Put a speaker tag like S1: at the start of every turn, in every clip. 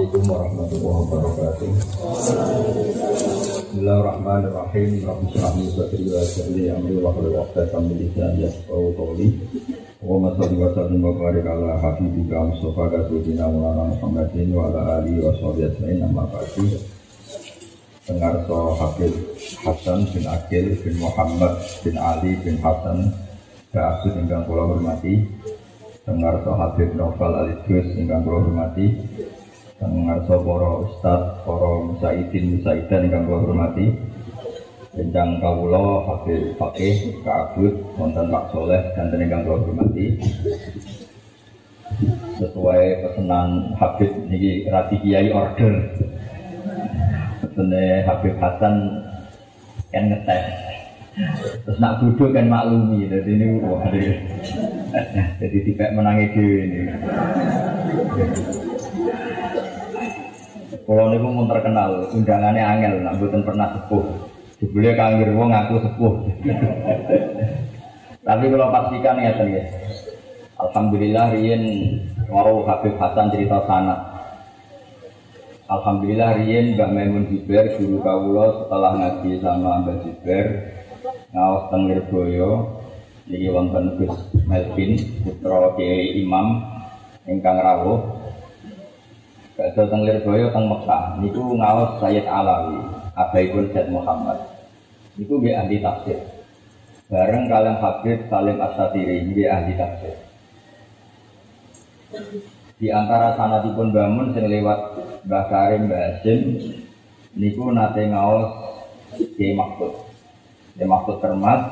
S1: Assalamualaikum warahmatullahi wabarakatuh. Bismillahirrahmanirrahim. Amma ba'du. Pengarso Habib Hasan bin Akil bin Muhammad bin Ali bin Hasan hormati Pengarso Habib Novel Alidus ingkang kula hormati Pengarso para ustaz, para musaidin, musaidan ingkang kula hormati. Bencang kawula Habib Fakih, Ka'abud, wonten Pak Soleh dan ingkang kula hormati. Sesuai pesanan Habib niki rati kiai order. Pesennya Habib Hasan kan ngetes. Terus nak duduk kan maklumi jadi ini wah jadi tidak menangi dewi ini kalau ini pun terkenal undangannya angel nak bukan pernah sepuh. Jebule kanggir wong ngaku sepuh. Tapi kalau pastikan ya ya. Alhamdulillah Rien Waro Habib Hasan cerita sangat. Alhamdulillah Rien Mbak Maimun Jiber guru kawula setelah ngaji sama Mbak Jiber ngawas teng Lirboyo niki wonten Gus Melvin putra Kiai Imam ingkang rawuh Badhe teng Lirboyo teng Mekah. Niku ngawas Sayyid Alawi abaipun Said Muhammad. Niku nggih ahli tafsir. Bareng kalian Habib Salim Asatiri nggih ahli tafsir. Di antara sanatipun bangun sing lewat Mbah Karim Mbah Hasim niku nate ngaos Kiai Mahfud. Kiai Mahfud Termas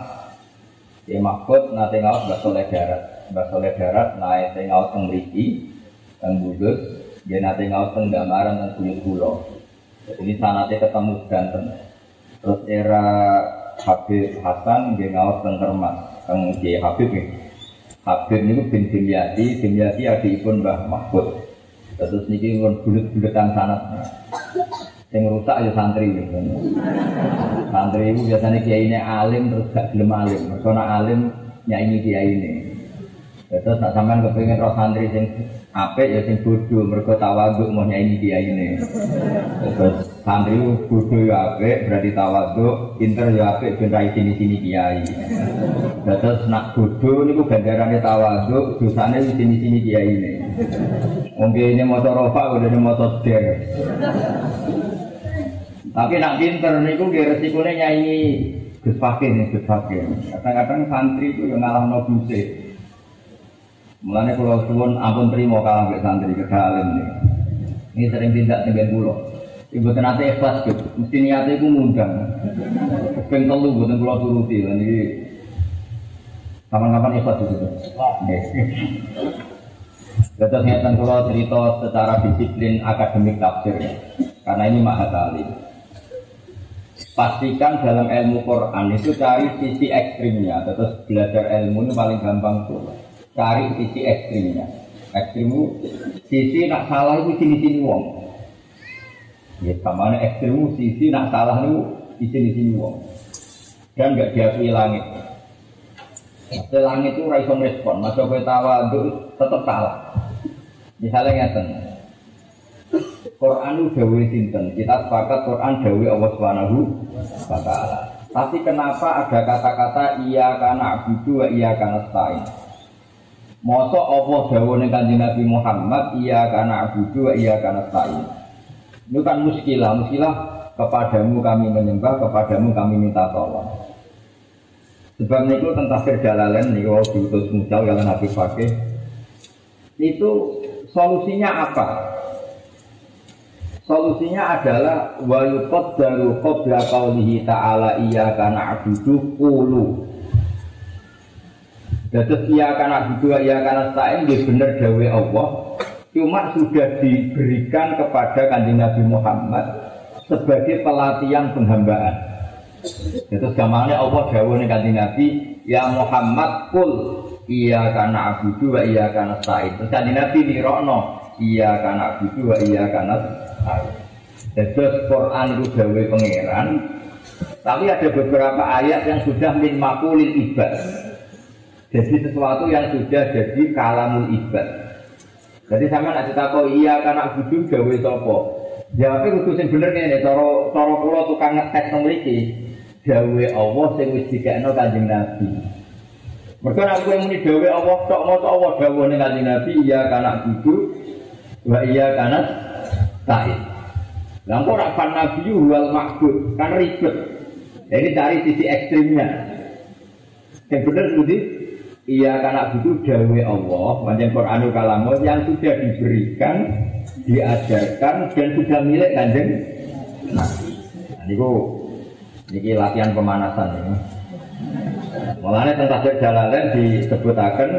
S1: Kiai Mahfud nate ngaos Mbah Soleh Darat. Mbah Soleh Darat nate ngaos teng mriki teng dia nate ngaos teng Damaran teng Buyut Kulo ini sanate ketemu ganten terus era Habib Hasan dia ngaos teng Termas teng Habib nih Habib niku bin Dimyati, Dimyati adikipun Mbah Mahfud. Terus niki pun bulet-buletan sanat. Yang rusak ya santri. Santri itu biasanya kiai ini alim terus gak gelem alim. Karena alim nyanyi kiai ini. Terus nak sampean kepengin roh santri sing apik ya sing bodoh mergo tawaduk mau nyanyi kiai ini. Terus santri bodoh ya apik berarti tawaduk, pinter ya apik ben ra sini-sini kiai. Terus nak bodoh niku ganjarannya tawaduk, dosane di sini-sini kiai ini. Mungkin ini motor rofa udah ini motor der. Tapi nak pinter niku nggih resikone nyanyi Gus Fakih nih Gus Fakih. Kadang-kadang santri itu yang ngalah no. Mulane kalau suwun ampun terima kalah mbek santri kedalim nih. Ini sering tindak dengan pulau. Ibu tenate ikhlas gitu. Mesti niatnya itu ngundang. Peng telu buatan pulau turuti. Jadi kapan-kapan ikhlas gitu. Terus ngeten kula cerita secara disiplin akademik tafsir karena ini mahatali. Pastikan dalam ilmu Quran itu cari sisi ekstrimnya. Terus belajar ilmu ini paling gampang tuh. Cari sisi ekstrimnya. Ekstrimmu sisi nak salah itu sini-sini wong. Ya ke mana ekstrimmu sisi nak salah itu di sini-sini wong. Dan nggak diakui langit. Nah, langit itu raiso respon. Masa gue tawaduk tetap salah. Misalnya ngeten. Quran itu dawe sinten. Kita sepakat Quran dawe Allah Subhanahu wa. Tapi kenapa ada kata-kata iya karena abudu wa iya karena stain? Mosok Allah dawe ning Kanjeng Nabi Muhammad iya karena abudu iya karena stain. Itu kan muskilah, muskilah kepadamu kami menyembah, kepadamu kami minta tolong. Sebab niku tentang Jalalain niku diutus Musa kalian Habib Fakih. Itu solusinya apa? Solusinya adalah wa yuqaddaru qabla qaulihi ta'ala iyyaka na'budu qulu. Dados iyyaka na'budu wa iyyaka nasta'in nggih bener dawe Allah. Cuma sudah diberikan kepada Kanjeng Nabi Muhammad sebagai pelatihan penghambaan. Terus gampangnya Allah dawuh ning Kanjeng Nabi, "Ya Muhammad kul iya karena abudu wa iya karena sa'id. Terus kanjeng Nabi nirokno iya karena abudu wa iya karena sa'id. Terus Quran itu dawe pangeran. Tapi ada beberapa ayat yang sudah min makulil ibad. Jadi sesuatu yang sudah jadi kalamul ibad. Jadi sama nak kok iya karena budu gawe sapa. Jawabnya kudu sing bener ngene, cara cara kula tukang ngetes mriki. Gawe Allah sing wis dikekno Kanjeng Nabi. Mergo nek kowe muni gawe Allah tok maca Allah dawuhne Kanjeng Nabi iya karena budu wa iya karena kok ora fan nabi wal makbud kan ribet. Jadi cari sisi ekstrimnya. Yang benar seperti Iya karena itu dawe Allah, macam Quranul Kalamu yang sudah diberikan, diajarkan dan sudah milik kanjeng. Nah, ini ini latihan pemanasan ini. Mulanya tentang jalalan disebutakan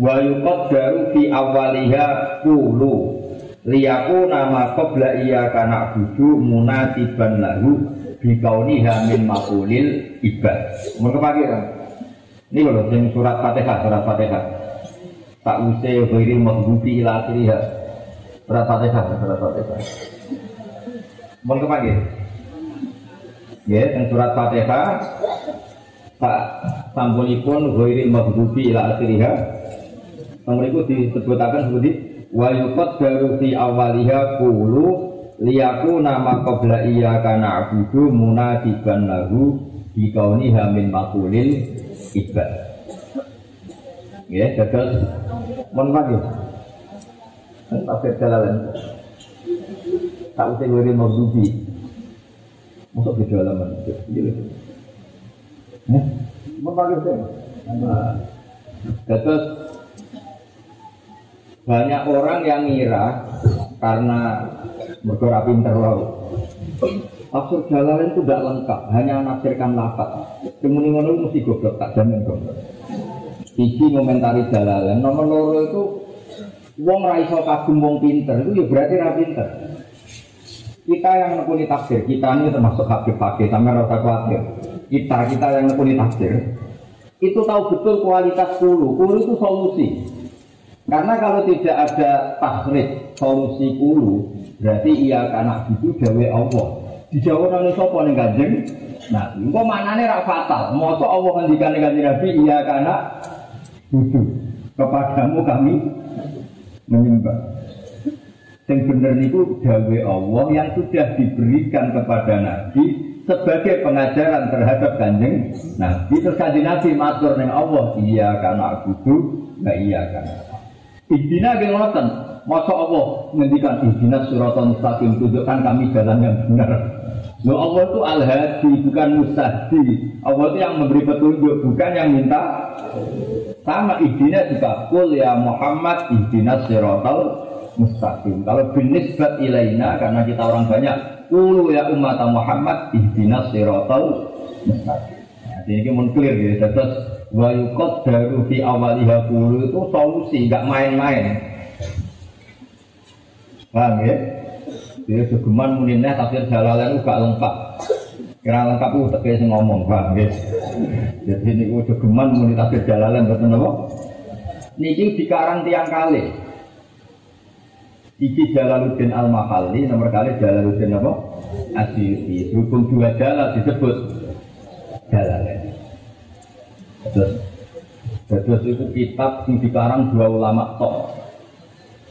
S1: wa yuqaddaru fi awaliha kulu liyaku nama qabla iya kana budu munasiban lahu bikauniha min makulil ibad. Mengapa kan? Ini loh, yang surat Fatihah, surat Fatihah. Tak usai beri maghdubi ila akhiriha. Surat Fatihah, surat Fatihah. Mengapa pagi? Ya, yang surat Fatihah tak sampulipun ghairi maghdubi ila akhiriha. Nomor itu disebutkan seperti wa yuqaddaru fi awaliha qulu liyaku nama iya kana abudu munadiban lahu bikauniha min makulil ibad ya gagal. Mon pagi kan tafsir jalalan tak usah ngeri maghdubi masuk di dalam gitu mon pagi Terus banyak orang yang ngira karena bergerak pinter lalu. Tafsir Jalalain itu tidak lengkap, hanya menafsirkan lafaz. Kemudian ngono mesti goblok, tak jamin goblok. Iki komentari Jalalain, nomor loro itu Wong raiso kagum wong pinter itu ya berarti ra pinter. Kita yang menekuni tafsir, kita ini termasuk Habib Fakih, sama rasa khawatir. Kita, kita yang menekuni tafsir, itu tahu betul kualitas kulu. Kulu itu solusi. Karena kalau tidak ada tahrid, solusi kulu, berarti iya karena itu dawe Allah. Dijawab oleh sapa ning Kanjeng Nah, engko maknane ra fatal. Moto Allah ngendikan ning Kanjeng Nabi iya karena itu kepadamu kami menyembah. Yang benar itu dawe Allah yang sudah diberikan kepada Nabi sebagai pengajaran terhadap kanjeng Nabi terus kanjeng Nabi matur ning Allah iya karena aku nggak iya karena Ibina ge ngoten, masa Allah ngendikan ibina suratan mustaqim tunjukkan kami jalan yang benar. Lo Allah itu al-hadi bukan mustahdi. Allah itu yang memberi petunjuk bukan yang minta. Sama ibina juga kul ya Muhammad ibina siratal mustaqim. Kalau binisbat ilaina karena kita orang banyak, kulu ya umat Muhammad ibina siratal mustaqim. Nah, ini mun clear ya. Terus wa yuqaddaru fi awaliha kulu itu solusi, nggak main-main. Paham ya? Dia segeman muninnya tafsir jalalan itu gak lengkap. Kira lengkap itu tegak ngomong, paham ya? Jadi ini itu segeman muni tafsir jalalan betul apa? Niki dikarang tiang kali. Iki Jalaluddin Al Mahali nomor kali Jalaluddin apa? Asyuti. Hukum dua jalan disebut jalalan. Terus, terus itu kitab yang dikarang dua ulama tok.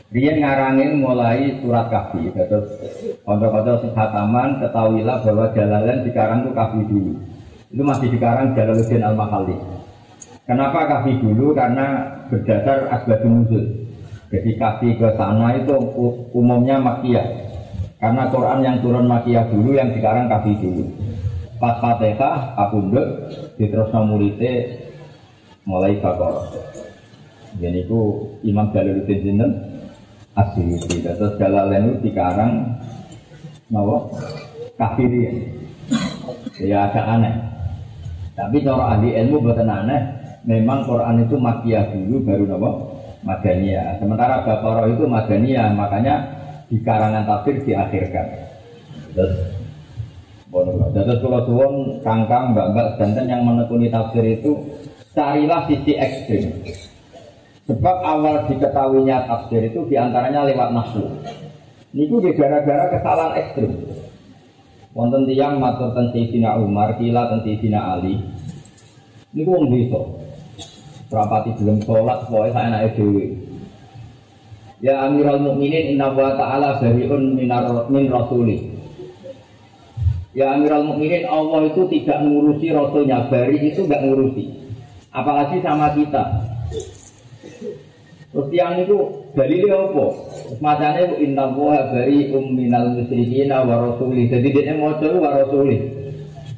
S1: Dia ngarangin mulai surat kafi. Terus konco-konco si hataman ketahuilah bahwa jalalan dikarang itu kafi dulu. Itu masih dikarang Jalaluddin Al Mahali. Kenapa kafi dulu? Karena berdasar asbab nuzul. Jadi kafi ke sana itu umumnya makiyah. Karena Quran yang turun makiyah dulu, yang dikarang kafi dulu. Pas Fatihah, Abundut, diterus muridnya mulai Baqarah. Jadi itu Imam Jalaluddin Sinten Asyuti. Terus Jalalain itu dikarang Nawa Kafiri. Ya agak aneh. Tapi cara ahli ilmu buatan aneh. Memang Quran itu makiyah dulu baru Nawa Madaniyah. Sementara Baqarah itu Madaniyah. Makanya di karangan tafsir diakhirkan. Terus Terus kalau kangkang, mbak-mbak, dan yang menekuni tafsir itu carilah sisi ekstrim. Sebab awal diketahuinya tafsir itu di antaranya lewat nafsu. Ini tuh gara-gara kesalahan ekstrim. Wonten tiang matur tentang Sayyidina Umar, kila tentang Sayyidina Ali. Ini wong desa. Rapati belum sholat, pokoknya saya naik dewi. Ya Amirul Mukminin Inna wa ta'ala bari'un minar min rasuli. Ya Amirul Mukminin Allah itu tidak ngurusi rasulnya, bari itu nggak ngurusi. Apalagi sama kita. Terus yang itu dalilnya apa? Macamnya inna wa bari'un minal musyrikin wa rasuli. Jadi dia mau wa rasuli.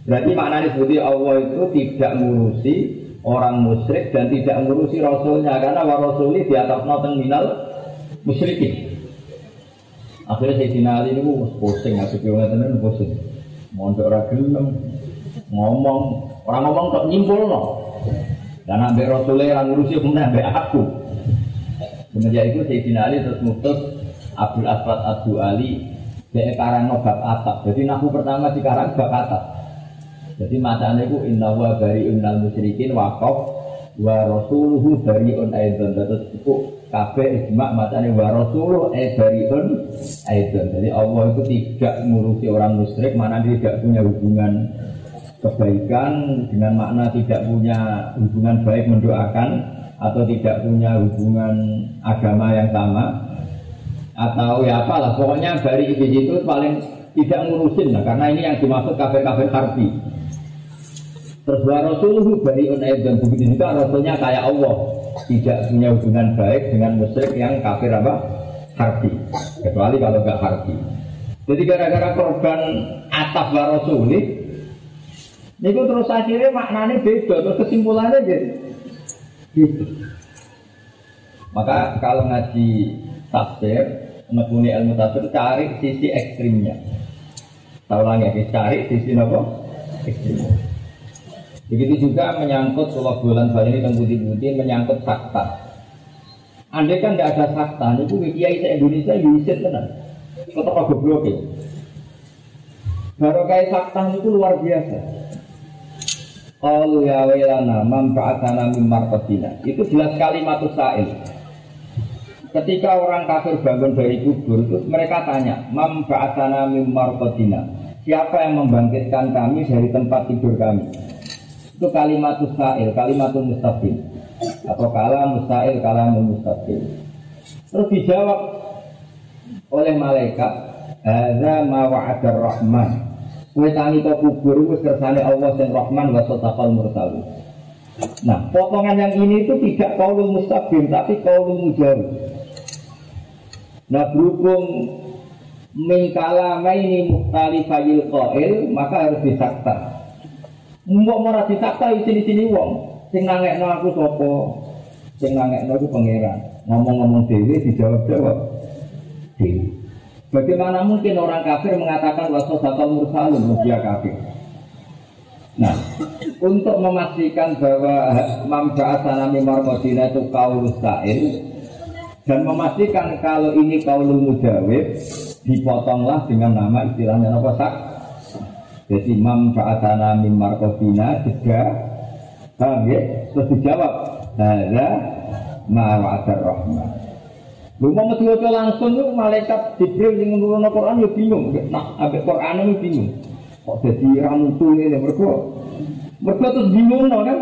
S1: Berarti maknanya seperti Allah itu tidak ngurusi orang musyrik dan tidak ngurusi rasulnya karena wa rasuli di atas noten minal musyrikin. Akhirnya Sayyidina Ali itu pusing, aku bilang tenan pusing. Mondok ora ngomong, orang ngomong tak nyimpul no. Karena ambek Rasulullah yang ngurusi kemudian ambek aku. Semenjak itu Sayyidina Ali terus mutus Abdul Aswad Abdul Ali dia karang no bab atap. Jadi nahu pertama di karang bab atap. Jadi macamnya itu inna wa bari innal musyrikin waqaf wa rasuluhu bariun aidan. Terus itu kabeh ijma macane wa rasuluh e bariun aidan. Jadi Allah itu tidak ngurusi orang musyrik mana dia tidak punya hubungan kebaikan dengan makna tidak punya hubungan baik mendoakan atau tidak punya hubungan agama yang sama atau ya apalah pokoknya dari iblis itu paling tidak ngurusin lah karena ini yang dimaksud kafir-kafir harbi terus wa rasuluhu bariun aidan begitu juga rasulnya kayak Allah tidak punya hubungan baik dengan musyrik yang kafir apa? Harbi. Kecuali kalau nggak harbi. Jadi gara-gara korban atap warosuli, ini terus akhirnya maknanya beda, terus kesimpulannya gitu. Maka kalau ngaji tafsir, menekuni ilmu tafsir, cari sisi ekstrimnya. Tahu lagi, cari sisi apa? Ekstrimnya. Begitu juga menyangkut kalau bulan balik ini putih-putih menyangkut fakta. Andai kan tidak ada fakta, itu kiai se Indonesia bisa tenan. Kota goblok ya? Baru kayak fakta itu luar biasa. Kalau ya wailana manfaatana min marqatina. Itu jelas kalimat sa'il. Ketika orang kafir bangun dari kubur itu mereka tanya, manfaatana min marqatina. Siapa yang membangkitkan kami dari tempat tidur kami? itu kalimat mustahil, kalimat mustahil atau kalam mustahil, kalam mustahil. Terus dijawab oleh malaikat, "Hadza ma wa'adar rahman." Kowe tangi kok kubur wis kersane Allah sing Rahman wa sadaqal mursalin. Nah, potongan yang ini itu tidak kaulul mustaqim tapi kaulul mujawab. Nah, berhubung min kalamaini mukhtalifayil qail maka harus disakta. Mbok ora ditakta sini-sini wong. Sing nangekno aku sapa? Sing nangekno aku pangeran. Ngomong-ngomong dhewe dijawab-jawab. Dewi. Bagaimana mungkin orang kafir mengatakan wasodatul mursalun dia kafir? Nah, untuk memastikan bahwa manfaat mimar Madinah itu kaul sa'il dan memastikan kalau ini kaulul mujawib dipotonglah dengan nama istilahnya apa sak jadi mam fa'atana mim marqabina juga Paham ya? Terus dijawab Hada ma'wa'adar rahman Lu mau mesti langsung tuh malaikat Jibril yang menurun Al-Quran ya bingung. Nah, abis Quran itu bingung. Kok jadi ramutu ini mereka? Mereka terus bingung no, kan?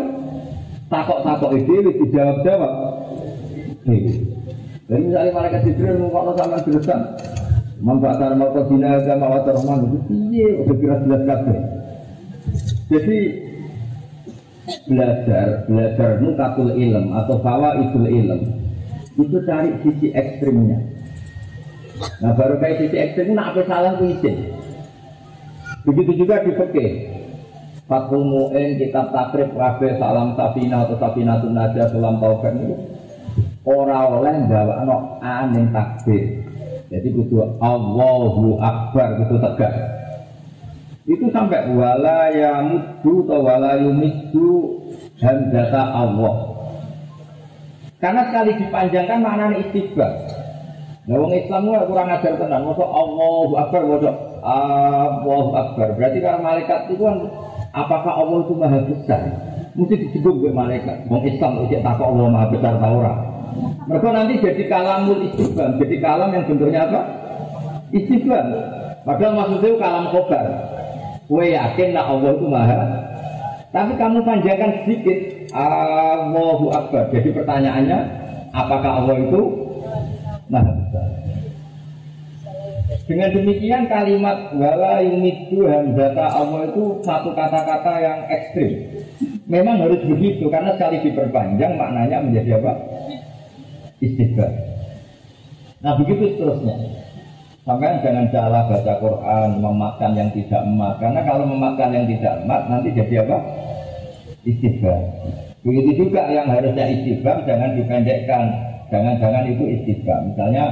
S1: Takok-takok itu dijawab-jawab. Dan misalnya malaikat Jibril mau sama jurusan Manfaatan mau bina agama wa rahman itu iya udah kira jelas kabeh. Jadi belajar belajar nukatul ilm atau bawa itu ilm itu cari sisi ekstrimnya. Nah baru kayak sisi ekstrim nak apa salah itu izin. Begitu juga di fikih. Fatul Mu'in, kitab takrib, wabe, salam safina atau safina tunaja, sulam taubat itu Orang oleh bawa no anin takbir jadi kudu Allahu Akbar itu tegak. Itu sampai wala yamuddu atau wala yumiddu hamzata Allah. Karena sekali dipanjangkan maknanya istighfar. Nah, wong Islam itu kurang ajar tenan. Masa Allahu Akbar, masa Allahu Akbar. Berarti kalau malaikat itu kan apakah Allah itu maha besar? Mesti disebut oleh malaikat. Wong Islam itu tak Allah maha besar orang. Mereka nanti jadi kalamul istiqbal, jadi kalam yang bentuknya apa? Istiqbal. Padahal maksudnya kalam kobar. Kue yakin lah Allah itu maha. Tapi kamu panjangkan sedikit, Allahu Akbar. Jadi pertanyaannya, apakah Allah itu besar? Dengan demikian kalimat wala yumidu hamzata Allah itu satu kata-kata yang ekstrim. Memang harus begitu karena sekali diperpanjang maknanya menjadi apa? Istighfar. Nah begitu seterusnya. Sampai jangan salah baca Quran, memakan yang tidak emat. Karena kalau memakan yang tidak emat nanti jadi apa? Istighfar. Begitu juga yang harusnya istighfar jangan dipendekkan. Jangan-jangan itu istighfar. Misalnya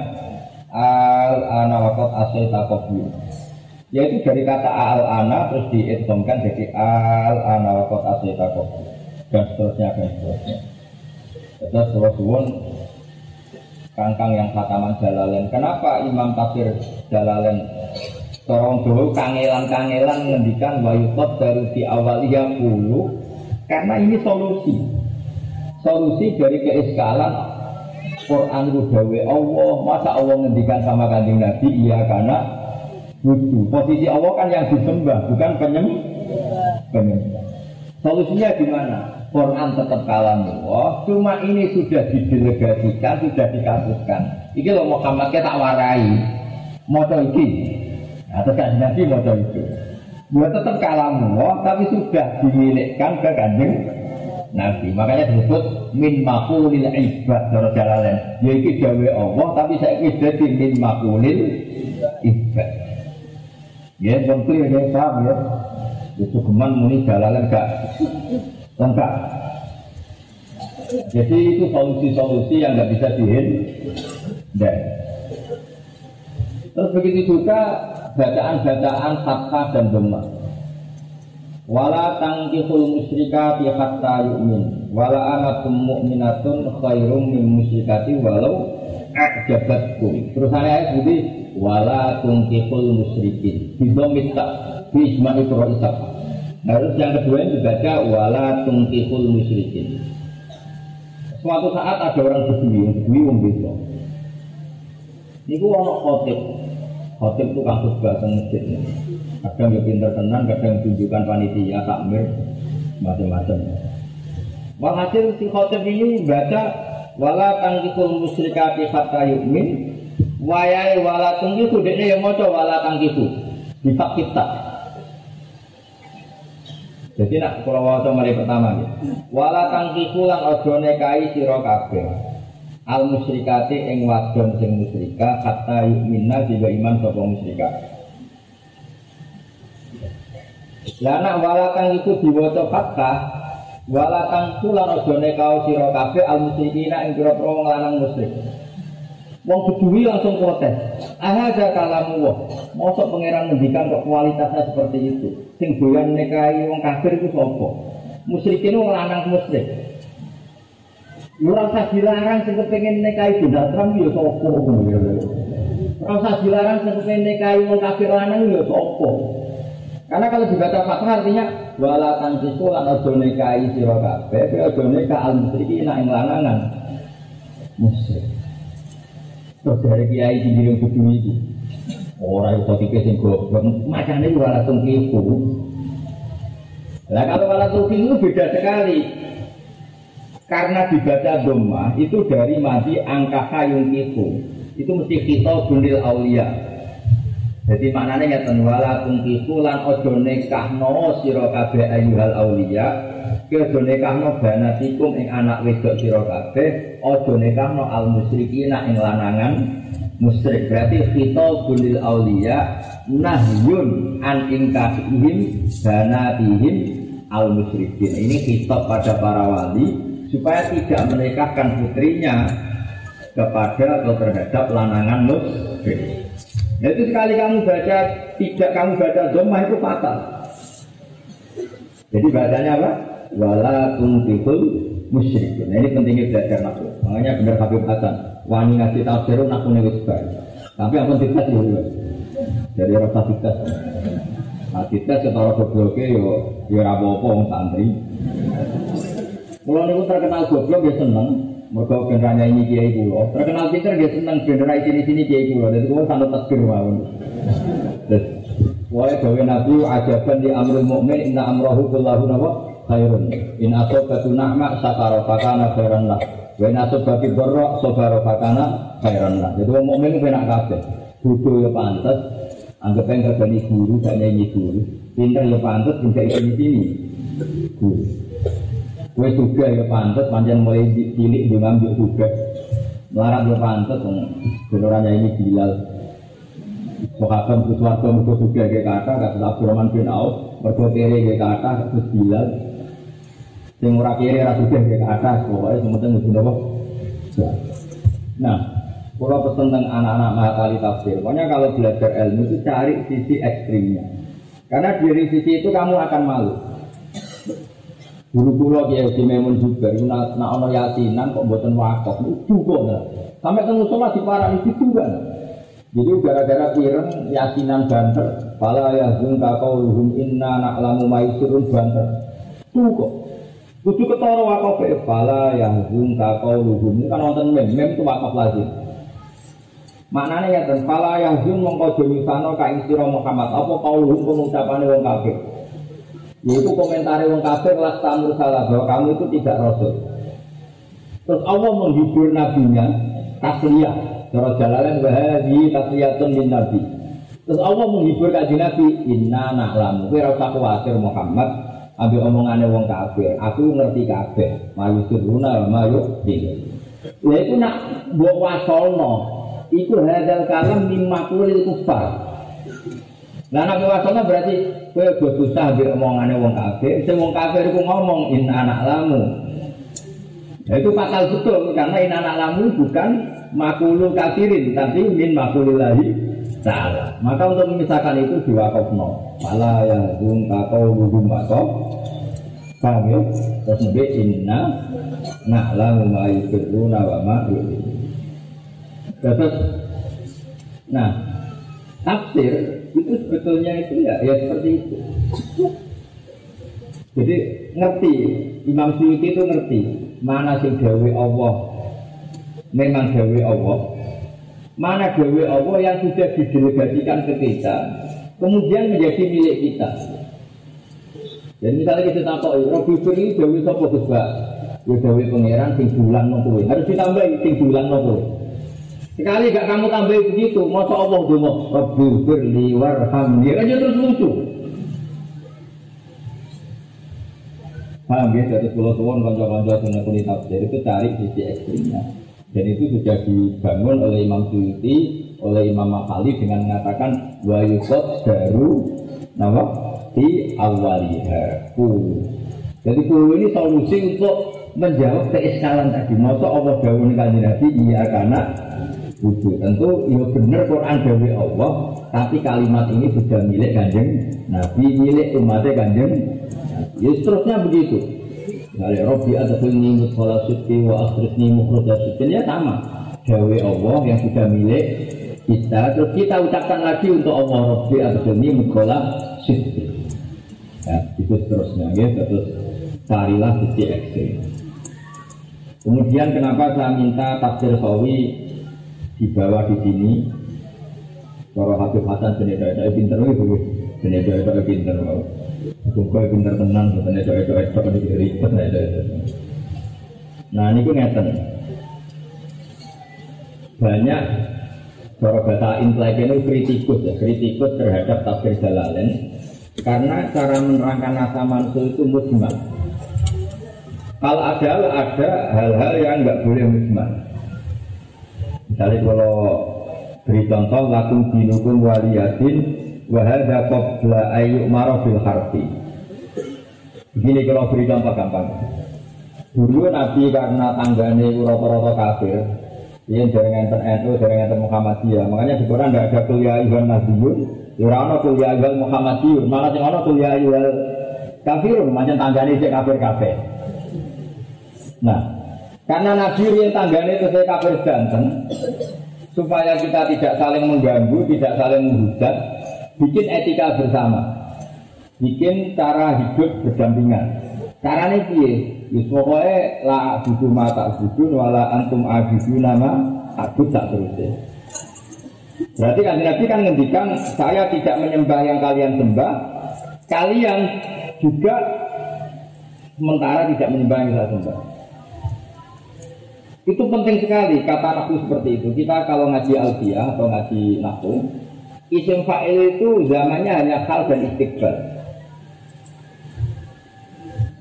S1: al ana waqat asaita qablu yaitu dari kata al ana terus diidghamkan jadi al ana waqat asaita qablu dan seterusnya dan seterusnya terus suwun kangkang yang khataman jalalen kenapa imam tafsir jalalen Torong dulu kangelan-kangelan ngendikan wayukot dari di awalnya puluh karena ini solusi solusi dari keiskalan Quran itu dawe Allah, masa Allah ngendikan sama kanjeng Nabi iya karena butuh. Posisi Allah kan yang disembah, bukan penyembah. penyembah. Solusinya gimana? Quran tetap kalam Allah, cuma ini sudah didelegasikan, sudah dikasuskan. Ini loh Muhammad kita warai, mau iki, atau kan Nabi mau itu. Buat tetap kalam Allah, tapi sudah dimilikkan ke kanjeng Nabi. Makanya disebut min makulil ibad cara jalalain. Yaitu jawa Allah tapi saya jadi min makulil ibad. Ya, tentu ya, ya paham ya. Itu keman muni jalalan gak lengkap. Jadi itu solusi-solusi yang nggak bisa dihindari. Terus begitu juga bacaan-bacaan fathah dan dhamma. Wala tangkihul musyrika fi hatta yu'min. Wala amatum mu'minatun khairum min musyrikati walau a'jabatkum. Terus ayat budi wala tungkihul musyrikin. Bidomit tak fi isma'i isap. Harus yang kedua ini dibaca wala tungkihul musyrikin. Suatu saat ada orang berdui, berdui wong desa. Niku ana khotib. Khotib itu kasus bahasa masjid kadang ya pinter tenan kadang tunjukkan panitia takmir macam-macam. Walhasil si khotib ini baca wala tangkikul musyrikati hatta yu'min. Wayai wala tungkiku dia yang moco wala tangkiku. Bisa kita jadi nak kalau waktu mari pertama ya. Wala tangkiku lan ojo nekai siro kabeh. Al musyrikati ing wadon sing musyrika hatta yu'minna juga iman sapa musyrika. Lah nak walakang itu diwaca fathah, walakang tulan aja nekao sira kabeh al musyrikina ing pira-pira lanang musyrik. Wong kedui langsung protes. Ahada kalamu wah. Mosok pangeran ngendikan kok kualitasnya seperti itu. Sing doyan nekai wong kafir itu sapa? Musyrikin wong lanang musyrik. Ora dilarang sing kepengin nekai Donald Trump ya sapa? Ora usah dilarang sing kepengin nekai wong kafir lanang ya sapa? Karena kalau dibaca fathah artinya wala tankisu lan aja nikahi sira kabeh, aja nikah al musyriki ing lanangan. Musyrik. Terus dari kiai di diri kudu itu. Orang itu tipe sing goblok, macamnya wala tungkiku. Lah kalau wala tungkiku beda sekali. Karena dibaca doma itu dari mati angka hayung kiku. Itu mesti kita bundil aulia. Jadi maknanya ngeten wala tungkiku lan ojo nekahno sira kabeh ayyuhal auliya ke ojo nekahno banatikum ing anak wedok sira kabeh ojo nekahno al musyrikina ing lanangan musyrik berarti kita bunil auliya nahyun an inkahihim banatihim al musyrikin ini kitab pada para wali supaya tidak menikahkan putrinya kepada atau terhadap lanangan musyrik Nah, itu sekali kamu baca tidak kamu baca domah itu fatal. Jadi bacanya apa? Wala tuntihul musyrik. Nah ini pentingnya belajar nafsu. Makanya benar Habib Hasan. Wani ngasih tafsir aku nih Tapi apa tidak sih Jadi rasa tidak. Nah kita setara gobloknya yo yo rapopo santri. Mulai itu terkenal goblok ya seneng. Mereka beneranya ini kiai kulo. Terkenal pinter dia senang benerai sini sini kiai kulo. Jadi kulo sangat takbir mau. Wahai gawe nabi ajaban di amrul mukmin inna amrohu kullahu nawa khairun. In asabatu na'ma sakara fakana khairan lah. Wa in asabatu dharra sabara fakana khairan lah. Jadi wong mukmin ku enak kabeh. Bodoh ya pantes, anggap yang kerjani guru, gak nyanyi guru. Pinter ya pantes, bisa isi sini. Guru. Kue juga ya pantes, panjang mulai cilik juga ngambil juga. Melarat ya pantes, beneran ini Bilal. Sahabat Kuswarto mergo juga ke kata, kata Abdurrahman bin Auf, mergo kere ke kata, terus Bilal. Sing ora kere ke kata, pokoknya semuanya nggak apa. Nah, kalau pesan tentang anak-anak mahakali tafsir, pokoknya kalau belajar ilmu itu cari sisi ekstrimnya. Karena dari sisi itu kamu akan malu. Guru pulau dia di Memun juga, nak nak ono yatinan kok buatan wakaf, juga Sampai temu sholat di parah itu juga. Jadi gara-gara pireng yasinan banter, pala ya zungka kau luhum inna nak lamu maisirun banter. Kok. Kudu ketara wakaf pala ya zungka kau ini kan nonton mem, mem itu wakaf lagi. Maknanya ya dan pala yang zung mongko jemisano ka sira Muhammad apa kau pengucapane wong kafir. Yaitu komentar wong kafir las tamur salah bahwa kamu itu tidak rasul. Terus Allah menghibur nabinya tasliyah Cara jalalan wahadi tasliyatun min nabi. Terus Allah menghibur kaji Nabi, inna na'lamu. Kowe ora usah kuwatir Muhammad ambil omongannya wong kafir. Aku ngerti kabeh. Mayu siruna mayu dingin. Ya itu nak buat wasolno. Iku hadal kalam mimma kulil kufar. Nah nak wasolno berarti kowe gue susah ambil omongannya wong kafir. Sing wong kafir iku ngomong inna na'lamu. Nah, itu fatal betul karena inna na'lamu bukan makulu kafirin tapi min makulillahi ta'ala. Maka untuk memisahkan itu diwakofno pala yang dung kakau luhum wakof paham ya? Terus nabi inna na'lamu ma yusirruna wa ma terus nah tafsir itu sebetulnya itu ya ya seperti itu. Jadi ngerti Imam Suyuti itu ngerti mana sing dawe Allah. Memang gawe Allah. Mana gawe Allah yang sudah didelegasikan ke kita kemudian menjadi milik kita. Dan misalnya kita takut Robi Firi gawe sopo juga ya gawe pangeran sing nopo. Harus ditambah sing dulang nopo sekali gak kamu tambah begitu masa Allah dulu Robi Firi warham ya kan terus lucu Paham ya, jadi pulau tuan kanca-kanca yang kuni tafsir itu cari sisi ekstrimnya. Dan itu sudah dibangun oleh Imam Suyuti, oleh Imam Makhali dengan mengatakan wa yusot baru nama di awaliha kulu. Jadi kulu ini solusi untuk menjawab keiskalan tadi. Masa Allah bangun kanji Nabi iya karena wudhu. Tentu ya benar Quran dari Allah, tapi kalimat ini sudah milik kanjeng Nabi, milik umatnya kanjeng. Ya seterusnya begitu. Misalnya Robi adkhilni mudkhala sidqi wa akhrijni mukhraja sidqin ya sama. Dawe Allah yang sudah milik kita terus kita ucapkan lagi untuk Allah Robi adkhilni mudkhala sidqi. Ya, itu seterusnya ya, terus carilah sisi ekstrim. Kemudian kenapa saya minta tafsir Sawi dibawa di sini? Para Habib Hasan pinter, benar-benar pinter. Bukan pintar tenang, bukan itu itu itu itu ribet itu itu. Nah ini pun ngeten. Banyak bahasa intelektual itu kritikus ya, kritikus terhadap tafsir Jalalain karena cara menerangkan nasa manusia itu mujmal. Kalau ada ada hal-hal yang nggak boleh mujmal. Misalnya kalau beri contoh lakum dinukum waliyatin wahada qabla ayu bil harfi. Begini kalau beri contoh gampang. Dulu Nabi karena tanggane rata-rata kafir, yang jaringan enten NU, jaringan enten Muhammadiyah. Makanya di tidak ada kuliah Iwan Nabiun, ya ana kuliah Iwan Muhammadiyun, malah yang ana kuliah Iwan kafirun, macam tanggane cek kafir kafir. Nah, karena Nabi yang tanggane itu saya kafir ganteng, supaya kita tidak saling mengganggu, tidak saling menghujat, bikin etika bersama bikin cara hidup berdampingan. Caranya piye? Wis pokoke la butuh mata butuh wala antum abidu nama aku tak terus. Berarti kan Nabi kan ngendikan saya tidak menyembah yang kalian sembah, kalian juga sementara tidak menyembah yang kita sembah. Itu penting sekali kata nafsu seperti itu. Kita kalau ngaji alfiah atau ngaji nafsu, isim fa'il itu zamannya hanya hal dan istiqbal.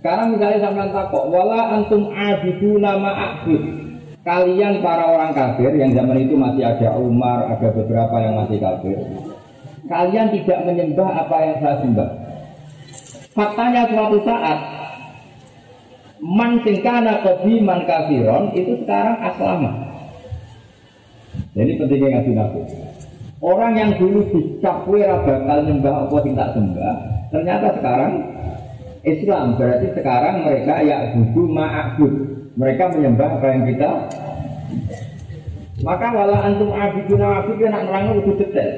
S1: Sekarang misalnya sampai takok, wala antum abidu nama abud. Kalian para orang kafir yang zaman itu masih ada Umar, ada beberapa yang masih kafir. Kalian tidak menyembah apa yang saya sembah. Faktanya suatu saat man singkana man kafiron itu sekarang aslama. Jadi pentingnya ngaji nabi. Orang yang dulu dicap bakal nyembah apa tidak sembah, ternyata sekarang Islam berarti sekarang mereka ya budu ma'abud. Mereka menyembah apa yang kita maka wala antum abiduna abid nak nerang lebih detail.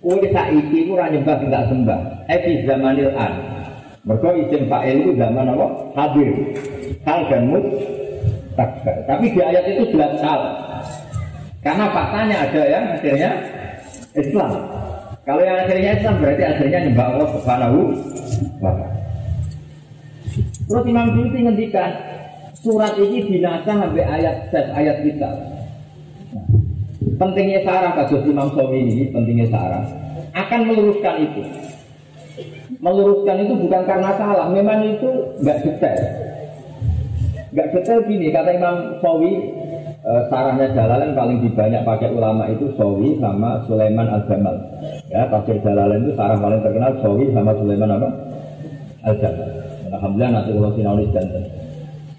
S1: Kowe saiki ku ora nyembah tidak sembah. Eh zamanil an. Mereka isim fa'il itu zaman apa? Hadir. Hal dan mut takbar. Tapi di ayat itu jelas hal. Karena faktanya ada ya akhirnya Islam. Kalau yang akhirnya Islam berarti akhirnya nyembah Allah Subhanahu wa Terus Imam Suyuti ngendikan surat ini binasa sampai ayat set ayat kita. Pentingnya sarah kasus Imam Sawi ini, pentingnya sarah akan meluruskan itu meluruskan itu bukan karena salah, memang itu nggak detail. Nggak detail gini, kata Imam Sawi, e, sarahnya Jalalain paling dibanyak pakai ulama itu Sawi sama Sulaiman Al-Jamal. Ya, tafsir Jalalain itu sarah paling terkenal Sawi sama Sulaiman apa? Al-Jamal. Alhamdulillah nanti kalau sinaulis dan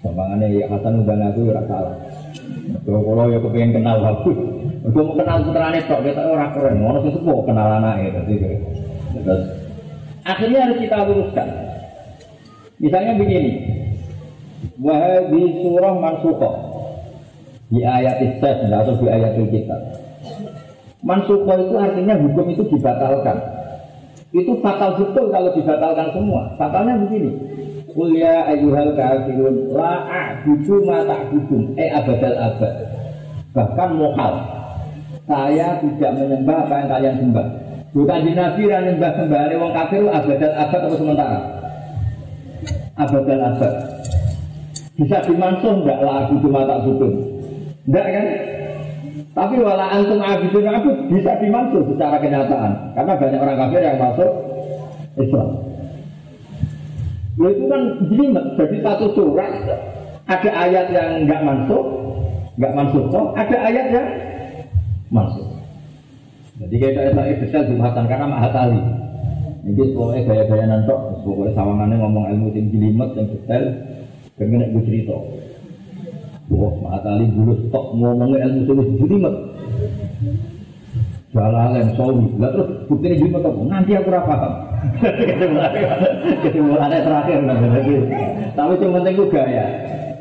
S1: Gampangannya ya Hasan udah ngaku ya salah. Kalau kalau ya kepengen kenal bagus, gue mau kenal putrane tok, kita orang keren, mau sesepuh kenal anaknya, terus Akhirnya harus kita luruskan. Misalnya begini, di surah mansukoh di ayat istas atau di ayat kita. Mansukoh itu artinya hukum itu dibatalkan. Itu fatal betul kalau dibatalkan semua. Fatalnya begini. Kuliah ayuhal kafirun la a'budu ma ta'budun eh abadal abad. Bahkan mohal. Saya tidak menyembah apa yang kalian sembah. Bukan di Nabi yang nyembah kembali wong kafir abadat abad atau sementara? Abadat abad. Bisa dimansuh enggak lah aku cuma tak sudut. Enggak kan? Tapi wala antum abidun abud bisa dimansuh secara kenyataan. Karena banyak orang kafir yang masuk Islam. Itu kan jelimet. Jadi satu surat ada ayat yang enggak masuk, enggak masuk, ada ayat yang masuk. Jadi kita itu detail jumatan karena mahatali. Ini pokoknya gaya-gaya nantok, pokoknya sawangannya ngomong ilmu tinggi limet yang detail, pengen gue cerita. Wah, mahatali dulu stok ngomongnya ilmu tinggi limet. Jalalan, sawi, lah terus buktinya gini apa? Nanti aku rapat. Kesimpulannya terakhir. Tapi yang penting juga ya.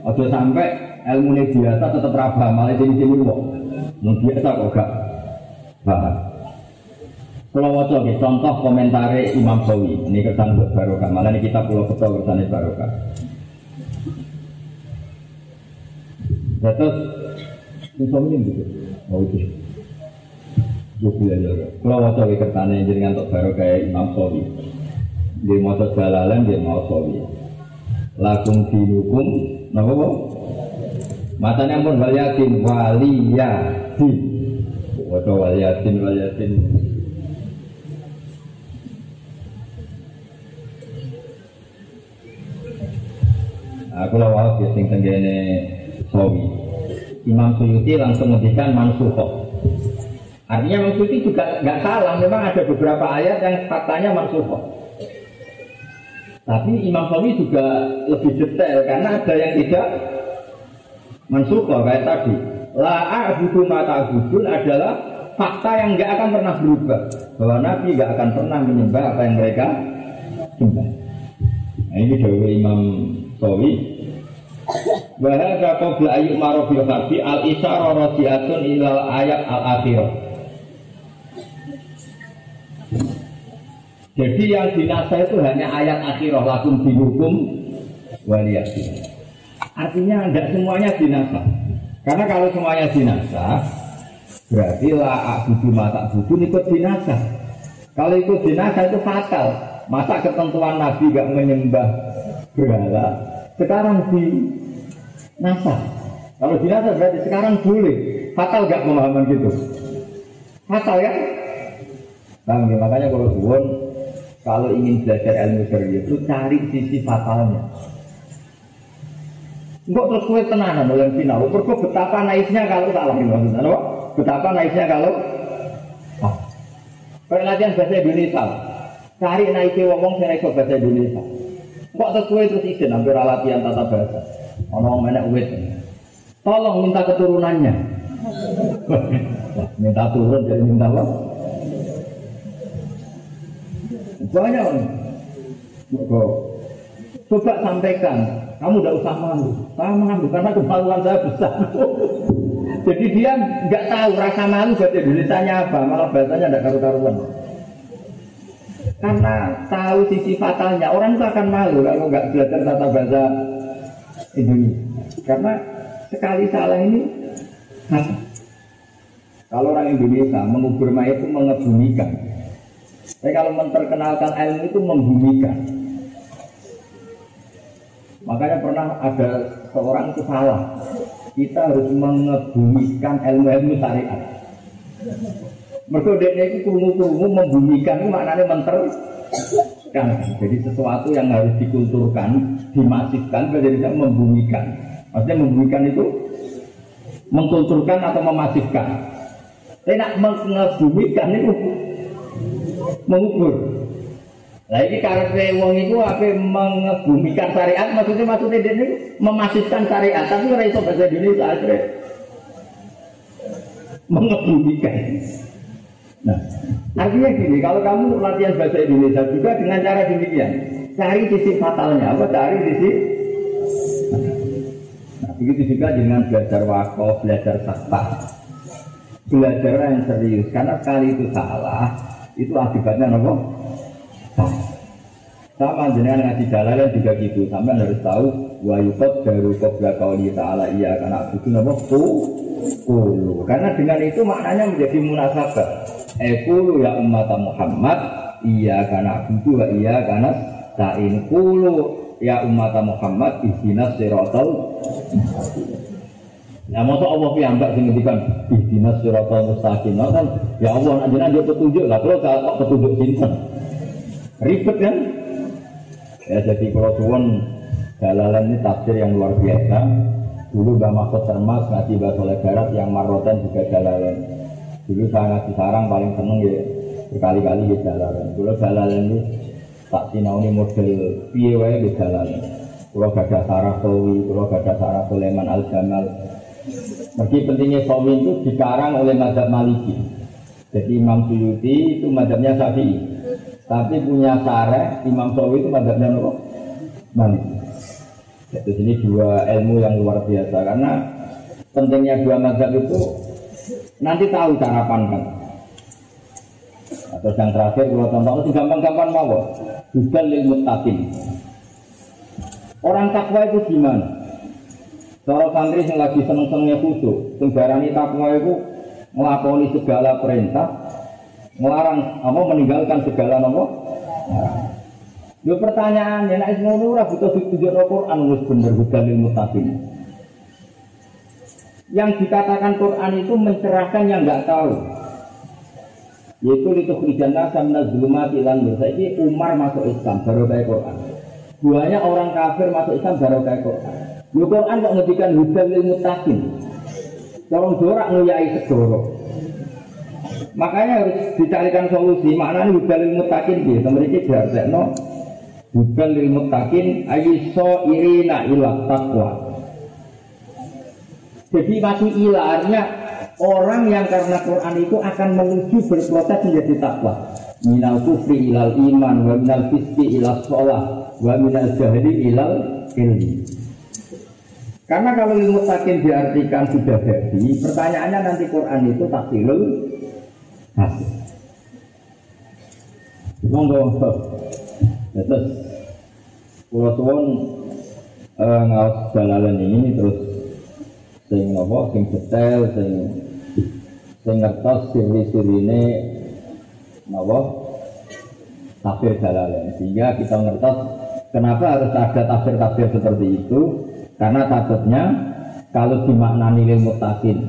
S1: Ojo sampai ilmu biasa tetap rabah, malah jadi jadi kok. Yang biasa kok gak paham. Kalau mau coba contoh komentar Imam Sawi ini kesan barokah. Malah ini kita pulau betul kesan barokah. Terus ini gitu. Oh itu. Juga ya. Kalau mau kesan ini jadi untuk barokah Imam Sawi. Dia mau coba jalalan dia mau Sawi. Lakum dinukum, nama apa? Matanya pun waliyatin waliyatin. Waduh waliyatin waliyatin. Aku lawal ya sing tenggene sawi. Imam Suyuti langsung menghentikan mansuhoh. Artinya Imam Suyuti juga nggak salah, memang ada beberapa ayat yang faktanya mansuhoh. Tapi Imam Sawi juga lebih detail karena ada yang tidak mansuhoh kayak tadi. La a'budu adalah fakta yang nggak akan pernah berubah bahwa Nabi nggak akan pernah menyembah apa yang mereka sembah. Nah, ini Dewi Imam Sawi Wahada qabla ayyuk marobil harbi al isyara radiatun ilal ayat al akhirah. Jadi yang dinasa itu hanya ayat akhirah lakum dihukum waliyasin. Artinya tidak semuanya dinasa. Karena kalau semuanya dinasa, berarti la abudu mata budu ikut dinasa. Kalau ikut dinasa itu fatal. Masa ketentuan Nabi gak menyembah berhala,
S2: sekarang di NASA. Kalau di NASA berarti sekarang boleh. Fatal gak pemahaman gitu? Fatal ya? Nah, makanya kalau suwon kalau ingin belajar ilmu serius itu cari sisi fatalnya. Enggak terus kue tenanan yang sinau. Berko betapa naifnya kalau tak lagi maksudnya, Betapa naifnya kalau ah. Perlatihan bahasa Indonesia. Cari naiknya ngomong saya bahasa Indonesia. Kok terus kue terus izin hampir latihan tata bahasa. Ono menek wit. Tolong minta keturunannya. minta turun jadi minta apa? Banyak nih. Coba sampaikan, kamu tidak usah malu. Saya malu karena kemaluan saya besar. Jadi dia nggak tahu rasa malu bahasa Indonesia apa, malah bahasanya tidak karu-karuan. Karena tahu sisi fatalnya, orang itu akan malu kalau nggak belajar tata bahasa Indonesia. Karena sekali salah ini, kalau orang Indonesia mengubur mayat itu mengebumikan. Tapi kalau memperkenalkan ilmu itu membumikan. Makanya pernah ada seorang itu salah. Kita harus mengebumikan ilmu-ilmu syariat. Mereka itu kurungu-kurungu membumikan itu maknanya menter kan jadi sesuatu yang harus dikulturkan dimasifkan jadi membumikan maksudnya membumikan itu mengkulturkan atau memasifkan. Tapi nak itu mengubur. Nah ini karena wong itu apa mengebumikan syariat? Maksudnya maksudnya ini memasifkan syariat. Tapi orang itu bahasa Indonesia aja mengebumikan. Nah artinya gini kalau kamu latihan bahasa Indonesia juga dengan cara demikian cari sisi fatalnya apa cari sisi Nah, begitu juga dengan belajar wakaf, belajar sastra belajar yang serius karena sekali itu salah itu akibatnya apa? Sama jenengan ngaji dalalan juga gitu. Sampai harus tahu wa yukot baru qabla qauli ta'ala iya karena itu apa? Kulu. Karena dengan itu maknanya menjadi munasabah. Eh kulu ya umat Muhammad iya karena itu wa iya karena ta'in kulu ya umat Muhammad ihdinas siratal Nah, masa Allah piyambak sing ngendikan ihdinas siratal mustaqim. Nah, kan ya Allah nek jenengan petunjuk lah kalau kok petunjuk sinten. Ribet kan? Ya jadi kalau tuan dalalan ini tafsir yang luar biasa. Dulu Mbak Mahfud Termas ngaji bahasa Barat yang Marotan juga dalalan. Dulu saya ngaji sarang paling seneng ya berkali-kali ya dalalan. Dulu dalalan ini tak sinau ini model piye wae ya dalalan. Kalau gada sarah Towi, kalau gada sarah Sulaiman Al Jamal, Meski pentingnya Somi itu dikarang oleh Mazhab Maliki. Jadi Imam Suyuti itu mazhabnya Syafi'i. Tapi punya sare Imam Sawi itu mazhabnya? Maliki. Jadi sini dua ilmu yang luar biasa karena pentingnya dua mazhab itu nanti tahu cara pandang. Atau yang terakhir kalau contoh itu gampang-gampang mau. Bukan lil muttaqin. Orang takwa itu gimana? Kalau santri yang lagi seneng-senengnya khusyuk, sing darani takwa itu ngelakoni segala perintah, melarang apa meninggalkan segala nopo. Yo pertanyaan, ya nek ngono ora butuh ditunjuk Al-Qur'an wis bener hudalil muttaqin. Yang dikatakan Quran itu mencerahkan yang nggak tahu. Yaitu itu kerjaan sama zulumati lan Ini Umar masuk Islam baru kayak Quran. Buahnya orang kafir masuk Islam baru kayak Quran. Yo Quran kok ngedikan hudan lil muttaqin. Tolong dorak nguyai segoro. Makanya harus dicarikan solusi. Maknanya hudan lil muttaqin gitu. Mereka diartekno hudan lil muttaqin ayiso irina ilah takwa. Jadi masih ilah orang yang karena Quran itu akan menuju berproses menjadi takwa. Minal kufri ilal iman, wa minal fiski ilal sholah, wa minal jahili ilal ilmi. Karena kalau ilmu takin diartikan sudah jadi, pertanyaannya nanti Quran itu takdirul hasil. Monggo, terus pulau tuan eh, ngawas jalalan ini terus sing apa, sing detail, sing sing ngertos siri-sirine napa tafsir jalalan sehingga kita ngertos Kenapa harus ada tafsir-tafsir seperti itu? Karena takutnya kalau dimaknani lil mutakin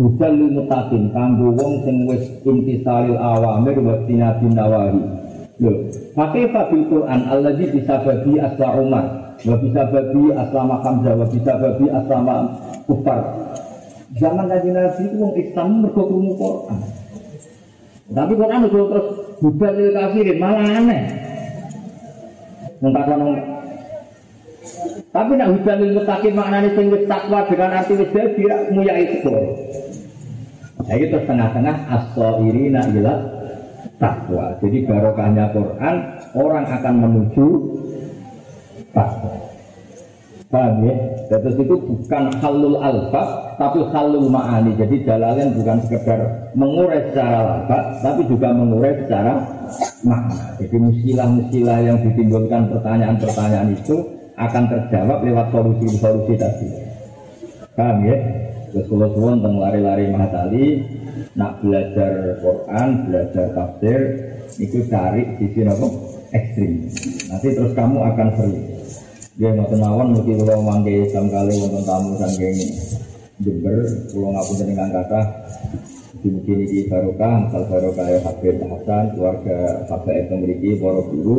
S2: Budal lil mutakin kanggo wong sing wis intisaril awamir wa tinabi nawahi. Lho, pakai fabil Quran alladzi bisa babi asla Umar wa bisa babi aslama Hamzah wa bisa babi aslama Kufar. Zaman Nabi Nabi itu wong Islam mergo krungu Quran. Tapi Quran itu terus budal lil kafirin malah aneh. Mengkata tapi nak hujan lil mutakin maknanya sing wis takwa dengan arti wis dadi rak muyai sepur. Nah itu tengah-tengah as-sairina ila takwa. Jadi barokahnya Quran orang akan menuju takwa. Paham ya? Terus itu bukan halul alfa, tapi halul ma'ani. Jadi dalalen bukan sekedar mengurai secara lafaz, tapi juga mengurai secara makna. Jadi musilah-musilah yang ditimbulkan pertanyaan-pertanyaan itu akan terjawab lewat solusi-solusi tadi. Paham ya? Terus kalau suwon lari-lari mahatali, nak belajar Quran, belajar tafsir, itu cari sisi apa? Ekstrim. Nanti terus kamu akan seru. Dia mau tenawan, mungkin kalau mangke jam kali wonten tamu sanggeng Jember, kalau ngapun dengan kata mungkin ini barokah, misal barokah ya Habib Hasan, keluarga Habib memiliki para guru,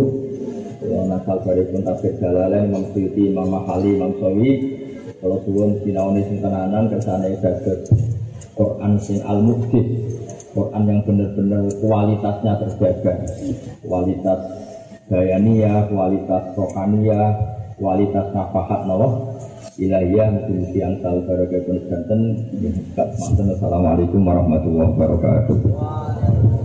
S2: kalau nasal dari pun tafsir Jalalain, Imam Suyuti, Imam Mahali, Imam Sawi, kalau suwun sinaune sing tenanan kersane dados Quran sing al mukjid Quran yang benar-benar kualitasnya terjaga. Kualitas bayania kualitas rohania kualitas nafahat nawa ilahiyah mungkin siang sal barokah pun Assalamualaikum warahmatullahi wabarakatuh